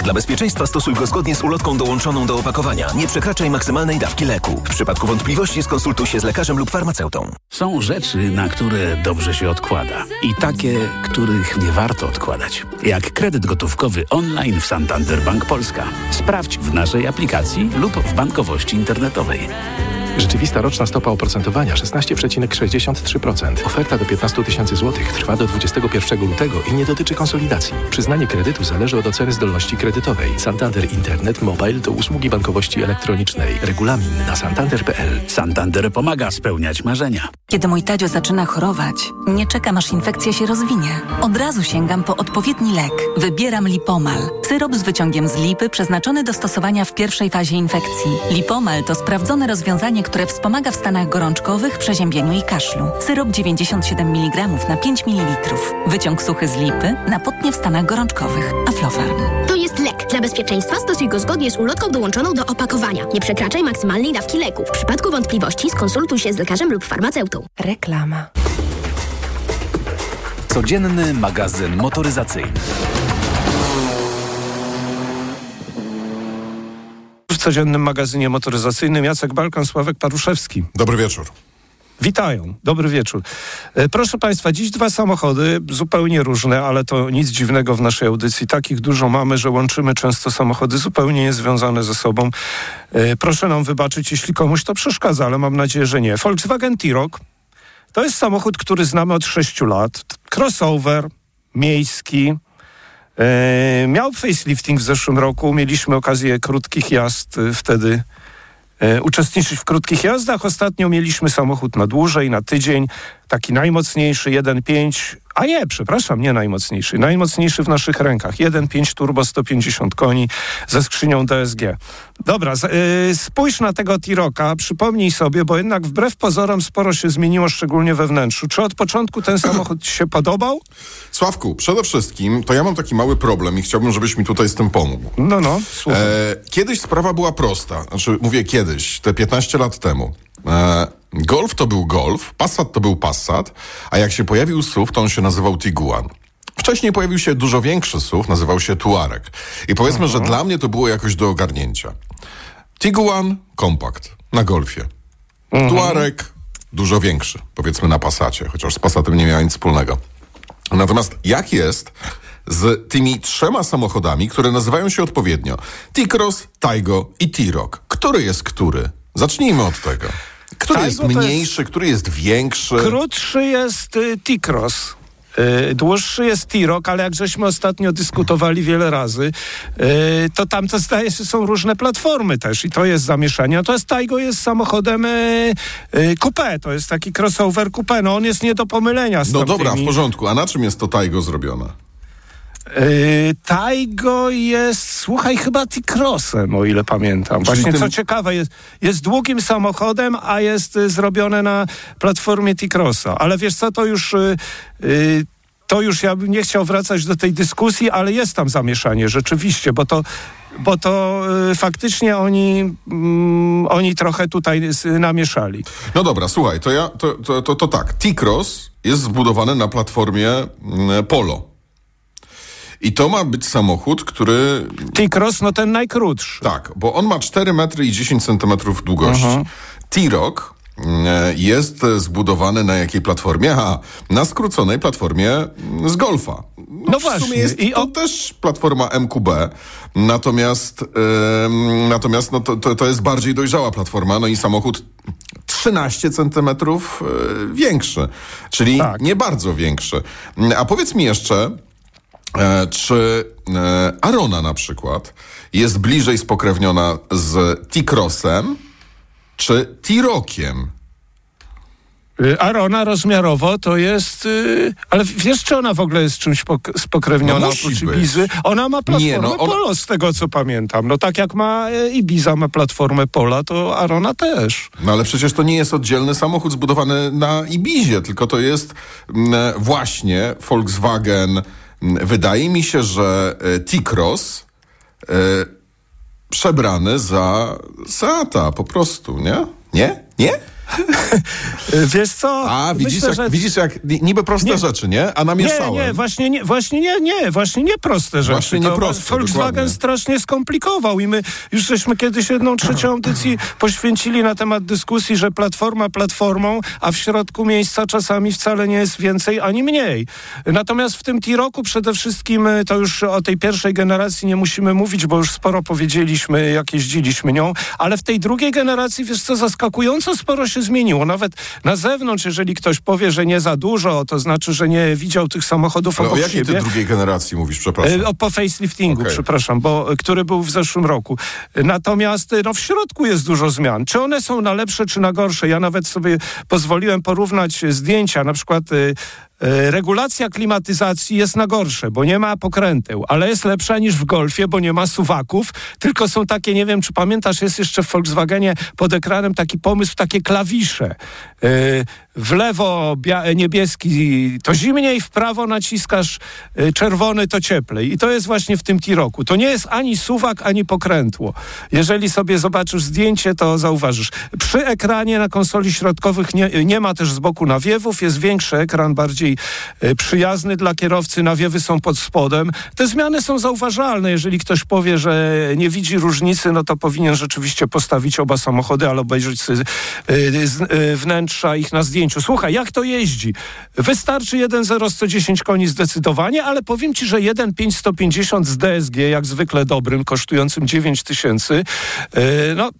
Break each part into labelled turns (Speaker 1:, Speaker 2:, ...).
Speaker 1: lek. Dla bezpieczeństwa stosuj go zgodnie z ulotką dołączoną do opakowania. Nie przekraczaj maksymalnej dawki leku. W przypadku wątpliwości skonsultuj się z lekarzem lub farmaceutą.
Speaker 2: Są rzeczy, na które dobrze się odkłada i takie, których nie warto odkładać. Jak kredyt gotówkowy online w Santander Bank Polska. Sprawdź w naszej aplikacji lub w bankowości internetowej.
Speaker 3: Rzeczywista roczna stopa oprocentowania 16,63%. Oferta do 15 tysięcy złotych trwa do 21 lutego i nie dotyczy konsolidacji. Przyznanie kredytu zależy od oceny zdolności kredytowej. Santander Internet Mobile to usługi bankowości elektronicznej. Regulamin na santander.pl.
Speaker 2: Santander pomaga spełniać marzenia.
Speaker 4: Kiedy mój Tadzio zaczyna chorować, nie czekam aż infekcja się rozwinie. Od razu sięgam po odpowiedni lek. Wybieram Lipomal. Syrop z wyciągiem z lipy przeznaczony do stosowania w pierwszej fazie infekcji. Lipomal to sprawdzone rozwiązanie, które wspomaga w stanach gorączkowych, przeziębieniu i kaszlu. Syrop 97 mg na 5 ml. Wyciąg suchy z lipy na potnie w stanach gorączkowych. Aflofarm.
Speaker 5: To jest lek. Dla bezpieczeństwa stosuj go zgodnie z ulotką dołączoną do opakowania. Nie przekraczaj maksymalnej dawki leku. W przypadku wątpliwości skonsultuj się z lekarzem lub farmaceutą.
Speaker 4: Reklama.
Speaker 6: Codzienny magazyn motoryzacyjny.
Speaker 7: W codziennym magazynie motoryzacyjnym Jacek Balkan, Sławek Paruszewski.
Speaker 8: Dobry wieczór.
Speaker 7: Witają, dobry wieczór. E, Proszę Państwa, dziś dwa samochody, zupełnie różne, ale to nic dziwnego w naszej audycji. Takich dużo mamy, że łączymy często samochody zupełnie niezwiązane ze sobą. E, Proszę nam wybaczyć, jeśli komuś to przeszkadza, ale mam nadzieję, że nie. Volkswagen T-Roc to jest samochód, który znamy od 6 lat. Crossover, miejski. E, miał facelifting w zeszłym roku. Mieliśmy okazję krótkich jazd wtedy uczestniczyć w krótkich jazdach. Ostatnio mieliśmy samochód na dłużej, na tydzień. Taki najmocniejszy 1.5, a nie, przepraszam, nie najmocniejszy. Najmocniejszy w naszych rękach. 1.5 turbo 150 koni ze skrzynią DSG. Dobra, z, y, spójrz na tego T-Rocka, przypomnij sobie, bo jednak wbrew pozorom sporo się zmieniło, szczególnie we wnętrzu. Czy od początku ten samochód ci się podobał?
Speaker 8: Sławku, przede wszystkim to ja mam taki mały problem i chciałbym, żebyś mi tutaj z tym pomógł.
Speaker 7: No, no, słuchaj.
Speaker 8: E, kiedyś sprawa była prosta. Znaczy, mówię kiedyś, te 15 lat temu. E, golf to był Golf, Passat to był Passat, a jak się pojawił SUV, to on się nazywał Tiguan. Wcześniej pojawił się dużo większy SUV, nazywał się Tuareg. I powiedzmy, że dla mnie to było jakoś do ogarnięcia. Tiguan, kompakt, na Golfie. Tuareg, dużo większy, powiedzmy na Passacie, chociaż z Passatem nie miał nic wspólnego. Natomiast jak jest z tymi trzema samochodami, które nazywają się odpowiednio T-Cross, Taigo i T-Roc? Który jest który? Zacznijmy od tego. Który jest
Speaker 7: to jest-
Speaker 8: mniejszy, który jest większy?
Speaker 7: Krótszy jest y, T-Cross. Y, Dłuższy jest T-Roc, ale jak żeśmy ostatnio dyskutowali wiele razy, y, to tam to zdaje się są różne platformy też i to jest zamieszanie. Natomiast Taigo jest samochodem y, coupé, to jest taki crossover coupé. No on jest nie do pomylenia z
Speaker 8: No dobra, w porządku. A na czym jest to Taigo zrobione?
Speaker 7: Y, Taigo jest, słuchaj, chyba T-Crossem, o ile pamiętam. Właśnie
Speaker 8: tym-
Speaker 7: co ciekawe, jest, jest długim samochodem, a jest y, zrobione na platformie T-Crossa. Ale wiesz co, to już... Y, y, to już ja bym nie chciał wracać do tej dyskusji, ale jest tam zamieszanie rzeczywiście, bo to, bo to y, faktycznie oni, mm, oni trochę tutaj namieszali.
Speaker 8: No dobra, słuchaj, to ja, to, to, to, to tak. T-Cross jest zbudowany na platformie mm, Polo. I to ma być samochód, który
Speaker 7: T-Cross, no ten najkrótszy.
Speaker 8: Tak, bo on ma 4 metry i 10 centymetrów długości. T-Roc mm, jest zbudowany na jakiej platformie? Aha, na skróconej platformie mm, z Golfa.
Speaker 7: No
Speaker 8: w
Speaker 7: właśnie,
Speaker 8: sumie jest
Speaker 7: i
Speaker 8: to
Speaker 7: o-
Speaker 8: też platforma MQB, natomiast, em, natomiast no to, to, to jest bardziej dojrzała platforma, no i samochód 13 centymetrów e, większy, czyli
Speaker 7: Tak.
Speaker 8: nie bardzo większy. Mm, A powiedz mi jeszcze, czy e, Arona na przykład jest bliżej spokrewniona z T-Crossem czy T-Rockiem?
Speaker 7: Y, Arona rozmiarowo to jest. y, ale wiesz, czy ona w ogóle jest czymś pok- spokrewniona
Speaker 8: No
Speaker 7: oprócz. Ibizy? Ona ma platformę
Speaker 8: Nie, no ona-
Speaker 7: Polo, z tego co pamiętam. No tak jak ma y, Ibiza ma platformę Pola, to Arona też.
Speaker 8: No ale przecież to nie jest oddzielny samochód zbudowany na Ibizie, tylko to jest mm, właśnie Volkswagen. Wydaje mi się, że e, T-Cross e, przebrany za Seata po prostu, nie? Nie? Nie?
Speaker 7: Wiesz co?
Speaker 8: A, widzisz,
Speaker 7: Myślę,
Speaker 8: jak,
Speaker 7: że...
Speaker 8: widzisz jak ni- niby proste
Speaker 7: Nie.
Speaker 8: rzeczy, nie? A namieszałem.
Speaker 7: Nie, nie, właśnie nie, właśnie nie, nie, właśnie nie proste rzeczy.
Speaker 8: Właśnie nie proste,
Speaker 7: Volkswagen
Speaker 8: dokładnie.
Speaker 7: strasznie skomplikował i my już żeśmy kiedyś jedną trzecią audycji poświęcili na temat dyskusji, że platforma platformą, a w środku miejsca czasami wcale nie jest więcej ani mniej. Natomiast w tym T-Roku przede wszystkim y, to już o tej pierwszej generacji nie musimy mówić, bo już sporo powiedzieliśmy, jak jeździliśmy nią, ale w tej drugiej generacji, wiesz co, zaskakująco sporo się zmieniło. Nawet na zewnątrz, jeżeli ktoś powie, że nie za dużo, to znaczy, że nie widział tych samochodów
Speaker 8: Ale o
Speaker 7: obok
Speaker 8: jakiej ty
Speaker 7: siebie.
Speaker 8: drugiej generacji mówisz, przepraszam?
Speaker 7: E, O, po faceliftingu,
Speaker 8: Okej.
Speaker 7: przepraszam, bo, e, który był w zeszłym roku. E, Natomiast no, w środku jest dużo zmian. Czy one są na lepsze, czy na gorsze? Ja nawet sobie pozwoliłem porównać zdjęcia, na przykład regulacja klimatyzacji jest na gorsze, bo nie ma pokręteł, ale jest lepsza niż w Golfie, bo nie ma suwaków, tylko są takie, nie wiem, czy pamiętasz, jest jeszcze w Volkswagenie pod ekranem taki pomysł, takie klawisze. E, W lewo niebieski to zimniej, w prawo naciskasz e, czerwony, to cieplej. I to jest właśnie w tym T-Roku. To nie jest ani suwak, ani pokrętło. Jeżeli sobie zobaczysz zdjęcie, to zauważysz. Przy ekranie na konsoli środkowych nie, nie ma też z boku nawiewów, jest większy ekran, bardziej e, przyjazny dla kierowcy, nawiewy są pod spodem. Te zmiany są zauważalne. Jeżeli ktoś powie, że nie widzi różnicy, no to powinien rzeczywiście postawić oba samochody albo obejrzeć e, e, wnętrza ich na zdjęciu. Słuchaj, jak to jeździ? Wystarczy 1.0 110 koni zdecydowanie, ale powiem ci, że 1.5 150 z DSG, jak zwykle dobrym, kosztującym 9 tysięcy, no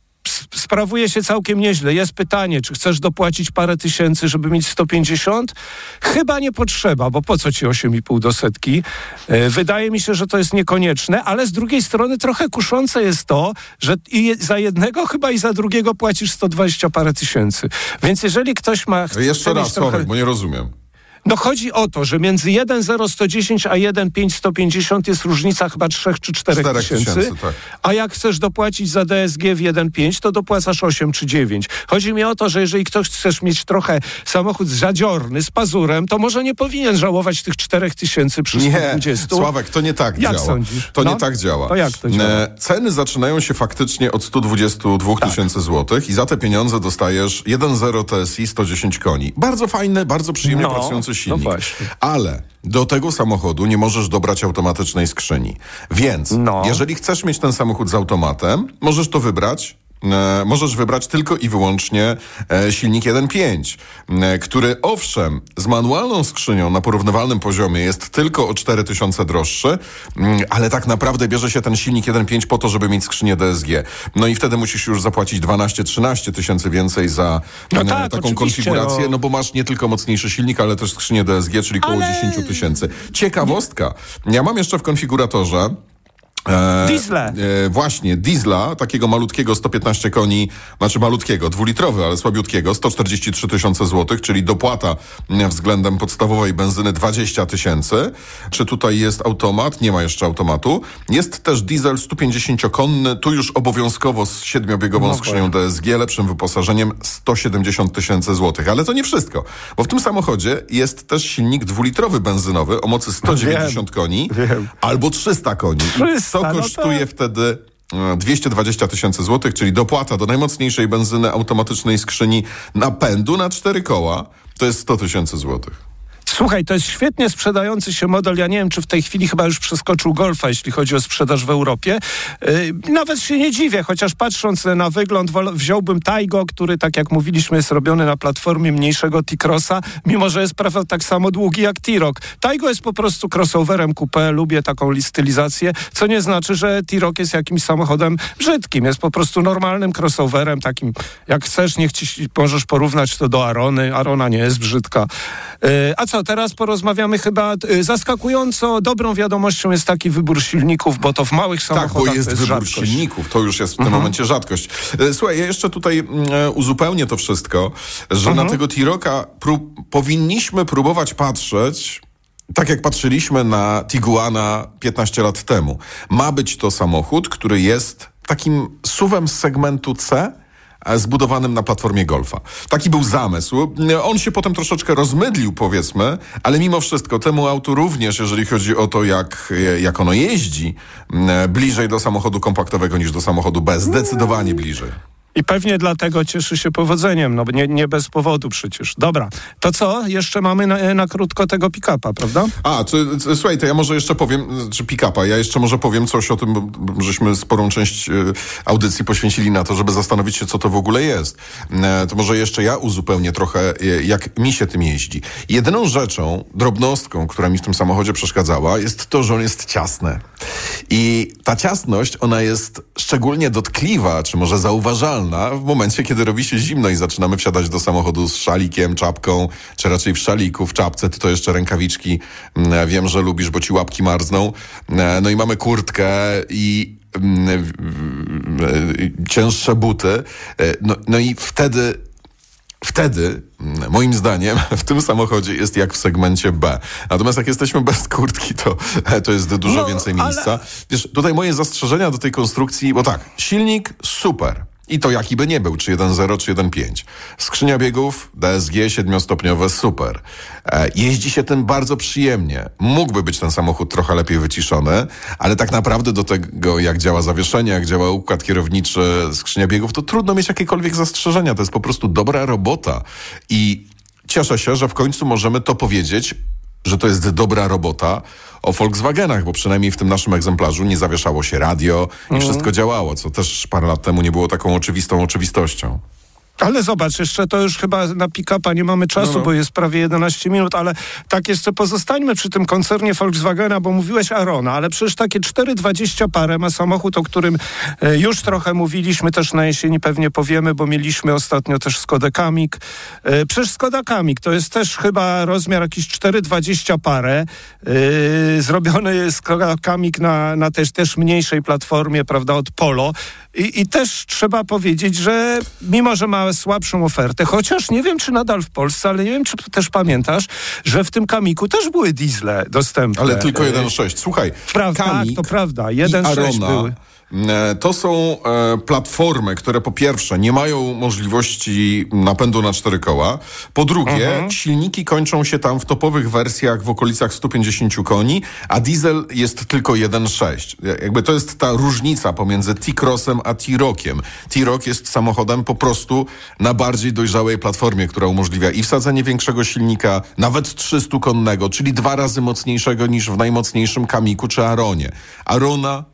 Speaker 7: sprawuje się całkiem nieźle. Jest pytanie, czy chcesz dopłacić parę tysięcy, żeby mieć 150? Chyba nie potrzeba, bo po co ci 8,5 do setki? E, Wydaje mi się, że to jest niekonieczne, ale z drugiej strony trochę kuszące jest to, że i za jednego chyba i za drugiego płacisz 120 parę tysięcy. Więc jeżeli ktoś ma...
Speaker 8: Jeszcze raz,
Speaker 7: trochę-
Speaker 8: bo nie rozumiem.
Speaker 7: No chodzi o to, że między 1,0110 a 1,5150 jest różnica chyba 3 czy 4
Speaker 8: Czterech
Speaker 7: tysięcy.
Speaker 8: tysięcy, tak.
Speaker 7: A jak chcesz dopłacić za DSG w 1,5, to dopłacasz 8 czy 9. Chodzi mi o to, że jeżeli ktoś chcesz mieć trochę samochód zadziorny, z pazurem, to może nie powinien żałować tych 4 tysięcy przy
Speaker 8: Nie,
Speaker 7: 120.
Speaker 8: Sławek, to nie tak
Speaker 7: Jak
Speaker 8: działa.
Speaker 7: sądzisz?
Speaker 8: To
Speaker 7: No?
Speaker 8: nie tak działa.
Speaker 7: To jak to działa?
Speaker 8: E, Ceny zaczynają się faktycznie od 122
Speaker 7: Tak.
Speaker 8: tysięcy złotych i za te pieniądze dostajesz 1.0 TSI 110 koni. Bardzo fajny, bardzo przyjemnie
Speaker 7: No,
Speaker 8: pracujący
Speaker 7: no
Speaker 8: silnik.
Speaker 7: właśnie.
Speaker 8: Ale do tego samochodu nie możesz dobrać automatycznej skrzyni. Więc
Speaker 7: No.
Speaker 8: jeżeli chcesz mieć ten samochód z automatem, możesz to wybrać możesz wybrać tylko i wyłącznie e, silnik 1.5, e, który owszem z manualną skrzynią na porównywalnym poziomie jest tylko o 4000 droższy, mm, ale tak naprawdę bierze się ten silnik 1.5 po to, żeby mieć skrzynię DSG. No i wtedy musisz już zapłacić 12-13 tysięcy więcej za
Speaker 7: No
Speaker 8: e,
Speaker 7: tak,
Speaker 8: taką konfigurację,
Speaker 7: no.
Speaker 8: no bo masz nie tylko mocniejszy silnik, ale też skrzynię DSG, czyli około
Speaker 7: Ale-
Speaker 8: 10 tysięcy. Ciekawostka. Ja mam jeszcze w konfiguratorze E,
Speaker 7: Diesle.
Speaker 8: E, właśnie, diesla, takiego malutkiego 115 koni, znaczy malutkiego, dwulitrowy, ale słabiutkiego, 143 tysiące złotych, czyli dopłata względem podstawowej benzyny 20 tysięcy. Czy tutaj jest automat? Nie ma jeszcze automatu. Jest też diesel 150-konny, tu już obowiązkowo z siedmiobiegową
Speaker 7: No
Speaker 8: skrzynią DSG, lepszym wyposażeniem 170 tysięcy złotych. Ale to nie wszystko, bo w tym samochodzie jest też silnik dwulitrowy benzynowy o mocy 190 koni
Speaker 7: wiem.
Speaker 8: albo 300 koni. I
Speaker 7: 300,
Speaker 8: to
Speaker 7: no
Speaker 8: kosztuje
Speaker 7: tak.
Speaker 8: wtedy e, 220 tysięcy złotych, czyli dopłata do najmocniejszej benzyny automatycznej skrzyni napędu na cztery koła, to jest 100 tysięcy złotych.
Speaker 7: Słuchaj, to jest świetnie sprzedający się model. Ja nie wiem, czy w tej chwili chyba już przeskoczył Golfa, jeśli chodzi o sprzedaż w Europie. Yy, nawet się nie dziwię, chociaż patrząc na wygląd, wziąłbym Taigo, który, tak jak mówiliśmy, jest robiony na platformie mniejszego T-Crossa, mimo że jest prawie tak samo długi jak T-Roc. Taigo jest po prostu crossoverem coupé, lubię taką li- stylizację, co nie znaczy, że T-Roc jest jakimś samochodem brzydkim. Jest po prostu normalnym crossoverem, takim, jak chcesz, niech ci możesz porównać to do Arony. Arona nie jest brzydka. Yy, a co, teraz porozmawiamy chyba, yy, zaskakująco dobrą wiadomością jest taki wybór silników, bo to w małych
Speaker 8: Tak,
Speaker 7: samochodach
Speaker 8: bo jest
Speaker 7: to jest
Speaker 8: wybór
Speaker 7: rzadkość. Mhm.
Speaker 8: silników, to już jest w tym momencie rzadkość. E, Słuchaj, ja jeszcze tutaj mm, e, uzupełnię to wszystko, że
Speaker 7: Mhm.
Speaker 8: na tego T-Rocka prób- powinniśmy próbować patrzeć tak jak patrzyliśmy na Tiguana 15 lat temu. Ma być to samochód, który jest takim suwem z segmentu C, zbudowanym na platformie Golfa. Taki był zamysł. E, On się potem troszeczkę rozmydlił, powiedzmy, ale mimo wszystko temu autu również, jeżeli chodzi o to, jak, e, jak ono jeździ, e, bliżej do samochodu kompaktowego niż do samochodu B. Zdecydowanie bliżej.
Speaker 7: I pewnie dlatego cieszy się powodzeniem, no nie, nie bez powodu przecież. Dobra, to co? Jeszcze mamy na, na krótko tego pick-upa, prawda?
Speaker 8: A, czy, słuchaj, to ja może jeszcze powiem, czy pick-upa, ja jeszcze może powiem coś o tym, bo, żeśmy sporą część y, audycji poświęcili na to, żeby zastanowić się, co to w ogóle jest. E, to może jeszcze ja uzupełnię trochę, y, jak mi się tym jeździ. Jedyną rzeczą, drobnostką, która mi w tym samochodzie przeszkadzała, jest to, że on jest ciasny. I ta ciasność, ona jest szczególnie dotkliwa, czy może zauważalna w momencie, kiedy robi się zimno i zaczynamy wsiadać do samochodu z szalikiem, czapką, czy raczej w szaliku, w czapce, ty to jeszcze rękawiczki. Mm, Wiem, że lubisz, bo ci łapki marzną. E, No i mamy kurtkę i mm, cięższe buty. E, No, no i wtedy Wtedy, mm, moim zdaniem, w tym samochodzie jest jak w segmencie B. Natomiast jak jesteśmy bez kurtki, to, to jest dużo
Speaker 7: No,
Speaker 8: więcej
Speaker 7: ale-
Speaker 8: miejsca. Wiesz, tutaj moje zastrzeżenia do tej konstrukcji, bo tak, silnik super. I to jaki by nie był, czy 1.0, czy 1.5. Skrzynia biegów DSG siedmiostopniowe, super. E, jeździ się tym bardzo przyjemnie. Mógłby być ten samochód trochę lepiej wyciszony, ale tak naprawdę do tego, jak działa zawieszenie, jak działa układ kierowniczy, skrzynia biegów, to trudno mieć jakiekolwiek zastrzeżenia. To jest po prostu dobra robota. I cieszę się, że w końcu możemy to powiedzieć, że to jest dobra robota o Volkswagenach, bo przynajmniej w tym naszym egzemplarzu nie zawieszało się radio i wszystko działało, co też parę lat temu nie było taką oczywistą oczywistością.
Speaker 7: Ale zobacz, jeszcze to już chyba na pick-upa nie mamy czasu,
Speaker 8: No, no.
Speaker 7: bo jest prawie 11 minut, ale tak jeszcze pozostańmy przy tym koncernie Volkswagena, bo mówiłeś Arona, ale przecież takie 4,20 parę ma samochód, o którym e, już trochę mówiliśmy, też na jesieni pewnie powiemy, bo mieliśmy ostatnio też Skoda Kamik. E, Przecież Skoda Kamik to jest też chyba rozmiar jakiś 4,20 parę, e, zrobiony Skoda Kamik na, na też, też mniejszej platformie, prawda, od Polo. I, I też trzeba powiedzieć, że mimo, że ma słabszą ofertę, chociaż nie wiem, czy nadal w Polsce, ale nie wiem, czy też pamiętasz, że w tym Kamiku też były diesle dostępne.
Speaker 8: Ale tylko
Speaker 7: E,
Speaker 8: 1.6. Słuchaj,
Speaker 7: Prawda, tak,
Speaker 8: Kamik
Speaker 7: to prawda.
Speaker 8: i
Speaker 7: 1.6 były.
Speaker 8: E, to są e, platformy, które po pierwsze nie mają możliwości napędu na cztery koła, po drugie
Speaker 7: Mhm.
Speaker 8: silniki kończą się tam w topowych wersjach w okolicach 150 koni, a diesel jest tylko 1.6. Jakby to jest ta różnica pomiędzy T-Crossem a T-Rockiem. T-Rock jest samochodem po prostu na bardziej dojrzałej platformie, która umożliwia i wsadzenie większego silnika, nawet 300-konnego, czyli dwa razy mocniejszego niż w najmocniejszym Kamiku czy Aronie. Arona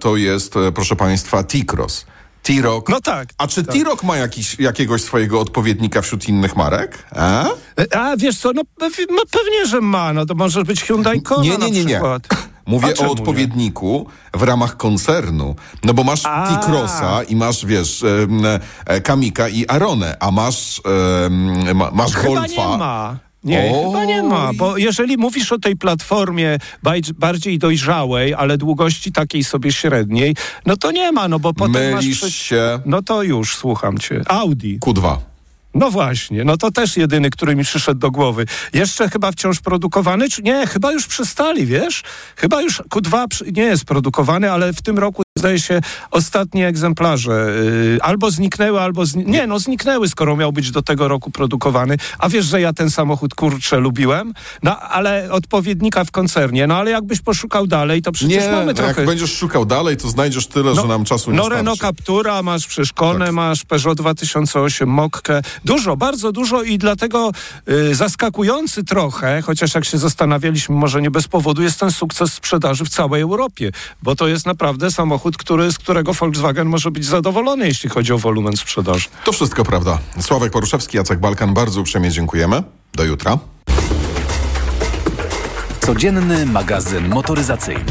Speaker 8: to jest, e, proszę Państwa, T-Cross. T-Rock.
Speaker 7: No tak,
Speaker 8: A czy
Speaker 7: tak.
Speaker 8: T-Rock ma jakiś, jakiegoś swojego odpowiednika wśród innych marek? A?
Speaker 7: E, A wiesz co, no, no pewnie, że ma. No to może być Hyundai Kona
Speaker 8: Nie, nie, nie, nie. Mówię o
Speaker 7: nie?
Speaker 8: odpowiedniku w ramach koncernu. No bo masz. T-Crossa i masz, wiesz, em, e, Kamika i Aronę, a masz, em, ma, masz Golfa.
Speaker 7: Nie
Speaker 8: Oj.
Speaker 7: chyba nie ma, bo jeżeli mówisz o tej platformie bardziej dojrzałej, ale długości takiej sobie średniej, no to nie ma, no bo potem
Speaker 8: Mylisz
Speaker 7: masz...
Speaker 8: się.
Speaker 7: No to już, słucham cię. Audi.
Speaker 8: Q2.
Speaker 7: No właśnie, no to też jedyny, który mi przyszedł do głowy. Jeszcze chyba wciąż produkowany, czy nie, chyba już przestali, wiesz? Chyba już Q2 przy- nie jest produkowany, ale w tym roku zdaje się ostatnie egzemplarze yy, albo zniknęły, albo zni- nie, no zniknęły, skoro miał być do tego roku produkowany. A wiesz, że ja ten samochód kurczę lubiłem? No ale odpowiednika w koncernie, no ale jakbyś poszukał dalej, to przecież
Speaker 8: Nie,
Speaker 7: mamy
Speaker 8: no
Speaker 7: trochę...
Speaker 8: jak będziesz szukał dalej, to znajdziesz tyle, że nam czasu nie
Speaker 7: no. Renault Captura, masz przecież Kone,
Speaker 8: Tak.
Speaker 7: masz Peugeot 2008, Mokkę. Dużo, bardzo dużo i dlatego y, zaskakujący trochę, chociaż jak się zastanawialiśmy, może nie bez powodu, jest ten sukces sprzedaży w całej Europie, bo to jest naprawdę samochód, który, z którego Volkswagen może być zadowolony, jeśli chodzi o wolumen sprzedaży.
Speaker 8: To wszystko prawda. Sławek Poruszewski, Jacek Balkan, bardzo uprzejmie dziękujemy. Do jutra.
Speaker 6: Codzienny magazyn motoryzacyjny.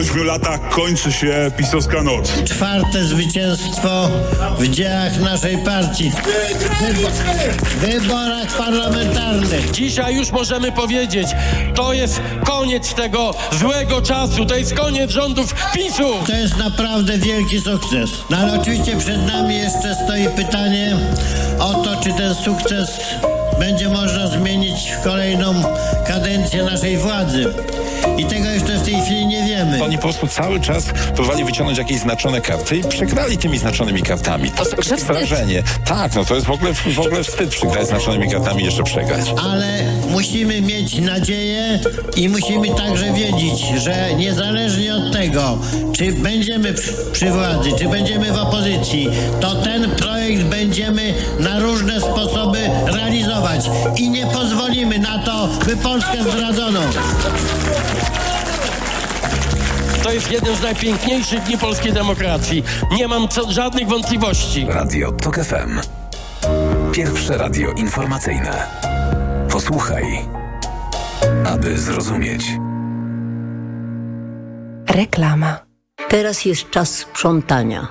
Speaker 9: Ośmiu latach kończy się pisowska noc.
Speaker 10: Czwarte zwycięstwo w dziełach naszej partii. W wyborach parlamentarnych.
Speaker 11: Dzisiaj już możemy powiedzieć, to jest koniec tego złego czasu, to jest koniec rządów PiSu.
Speaker 10: To jest naprawdę wielki sukces. No ale oczywiście przed nami jeszcze stoi pytanie o to, czy ten sukces będzie można zmienić w kolejną kadencję naszej władzy. I tego jeszcze w tej chwili nie wiemy.
Speaker 12: Oni po prostu cały czas próbowali wyciągnąć jakieś znaczone karty i przegrali tymi znaczonymi kartami. To jest wrażenie. Tak, no to jest w ogóle, w ogóle wstyd przegrać znaczonymi kartami i jeszcze przegrać.
Speaker 10: Ale musimy mieć nadzieję i musimy także wiedzieć, że niezależnie od tego, czy będziemy przy, władzy, czy będziemy w opozycji, to ten projekt będziemy na różne i nie pozwolimy na to, by Polskę zdradzono.
Speaker 11: To jest jeden z najpiękniejszych dni polskiej demokracji. Nie mam co, żadnych wątpliwości.
Speaker 6: Radio TOK FM. Pierwsze radio informacyjne. Posłuchaj, aby zrozumieć.
Speaker 13: Reklama. Teraz jest czas sprzątania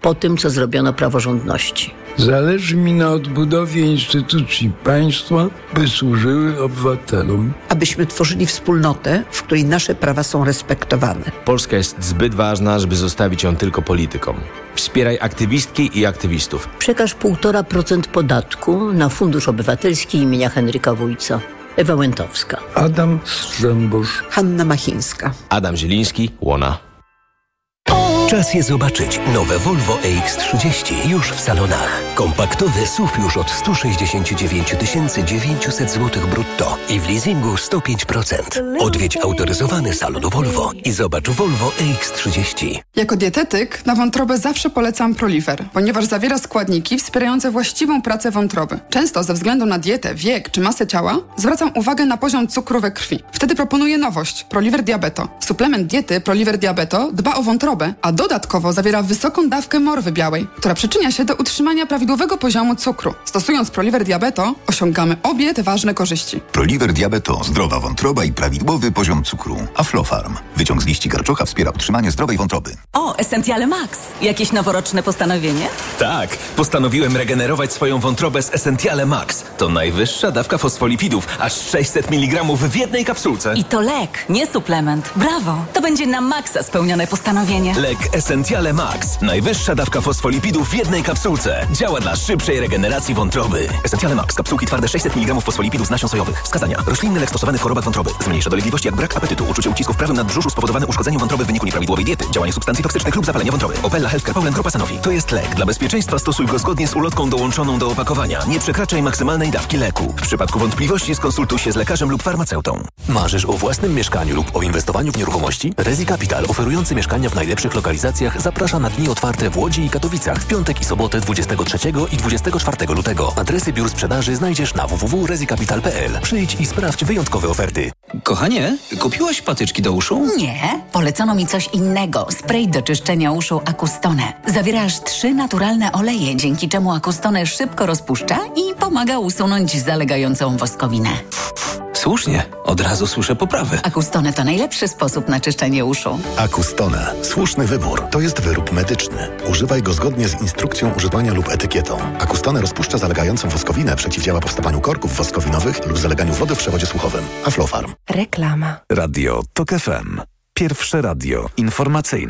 Speaker 13: po tym, co zrobiono praworządności.
Speaker 14: Zależy mi na odbudowie instytucji państwa, by służyły obywatelom.
Speaker 15: Abyśmy tworzyli wspólnotę, w której nasze prawa są respektowane.
Speaker 16: Polska jest zbyt ważna, żeby zostawić ją tylko politykom. Wspieraj aktywistki i aktywistów.
Speaker 13: Przekaż 1,5% podatku na Fundusz Obywatelski imienia Henryka Wójca. Ewa Łętowska.
Speaker 14: Adam Strzembosz.
Speaker 15: Hanna Machińska.
Speaker 16: Adam Zieliński, Łona.
Speaker 17: Czas je zobaczyć. Nowe Volvo EX30 już w salonach. Kompaktowy SUV już od 169 900 zł brutto i w leasingu 105%. Odwiedź autoryzowany salon Volvo i zobacz Volvo EX30.
Speaker 18: Jako dietetyk na wątrobę zawsze polecam Proliver, ponieważ zawiera składniki wspierające właściwą pracę wątroby. Często ze względu na dietę, wiek czy masę ciała zwracam uwagę na poziom cukru we krwi. Wtedy proponuję nowość Proliver Diabeto. Suplement diety Proliver Diabeto dba o wątrobę, a dodatkowo zawiera wysoką dawkę morwy białej, która przyczynia się do utrzymania prawidłowego poziomu cukru. Stosując Proliver Diabeto osiągamy obie te ważne korzyści.
Speaker 19: Proliver Diabeto, zdrowa wątroba i prawidłowy poziom cukru. Aflofarm. Wyciąg z liści garczocha wspiera utrzymanie zdrowej wątroby.
Speaker 4: O, Essentiale Max. Jakieś noworoczne postanowienie?
Speaker 1: Tak, postanowiłem regenerować swoją wątrobę z Essentiale Max. To najwyższa dawka fosfolipidów, aż 600 mg w jednej kapsułce.
Speaker 4: I to lek, nie suplement. Brawo! To będzie na maksa spełnione postanowienie.
Speaker 1: Lek Essentiale Max. Najwyższa dawka fosfolipidów w jednej kapsułce. Działa dla szybszej regeneracji wątroby. Essentiale Max. Kapsułki twarde 600 mg fosfolipidów z nasion sojowych. Wskazania. Roślinny lek stosowany w chorobach wątroby. Zmniejsza dolegliwości jak brak apetytu, uczucie ucisku w prawym nadbrzuszu spowodowane uszkodzeniem wątroby w wyniku nieprawidłowej diety, działanie substancji toksycznych lub zapalenie wątroby. Opella Healthcare Poland Grupa Sanofi. To jest lek. Dla bezpieczeństwa stosuj go zgodnie z ulotką dołączoną do opakowania. Nie przekraczaj maksymalnej dawki leku. W przypadku wątpliwości skonsultuj się z lekarzem lub farmaceutą.
Speaker 20: Marzysz o własnym mieszkaniu lub o inwestowaniu w nieruchomości? Rezi Capital, oferujący mieszkania w najlepszych lokalizacjach, zaprasza na dni otwarte w Łodzi i Katowicach w piątek i sobotę 23 i 24 lutego. Adresy biur sprzedaży znajdziesz na www.rezicapital.pl. Przyjdź i sprawdź wyjątkowe oferty.
Speaker 21: Kochanie, kupiłaś patyczki do uszu?
Speaker 4: Nie, polecono mi coś innego. Spray do czyszczenia uszu Acustone. Zawiera aż trzy naturalne oleje, dzięki czemu Acustone szybko rozpuszcza i pomaga usunąć zalegającą woskowinę.
Speaker 21: Słusznie, od razu słyszę poprawę.
Speaker 4: Acustone to najlepszy sposób na czyszczenie uszu.
Speaker 22: Acustone. Słuszny wybór. To jest wyrób medyczny. Używaj go zgodnie z instrukcją używania lub etykietą. Acustone rozpuszcza zalegającą woskowinę, przeciwdziała powstawaniu korków woskowinowych lub zaleganiu wody w przewodzie słuchowym. Aflofarm.
Speaker 13: Reklama.
Speaker 6: Radio TOK FM. Pierwsze radio informacyjne.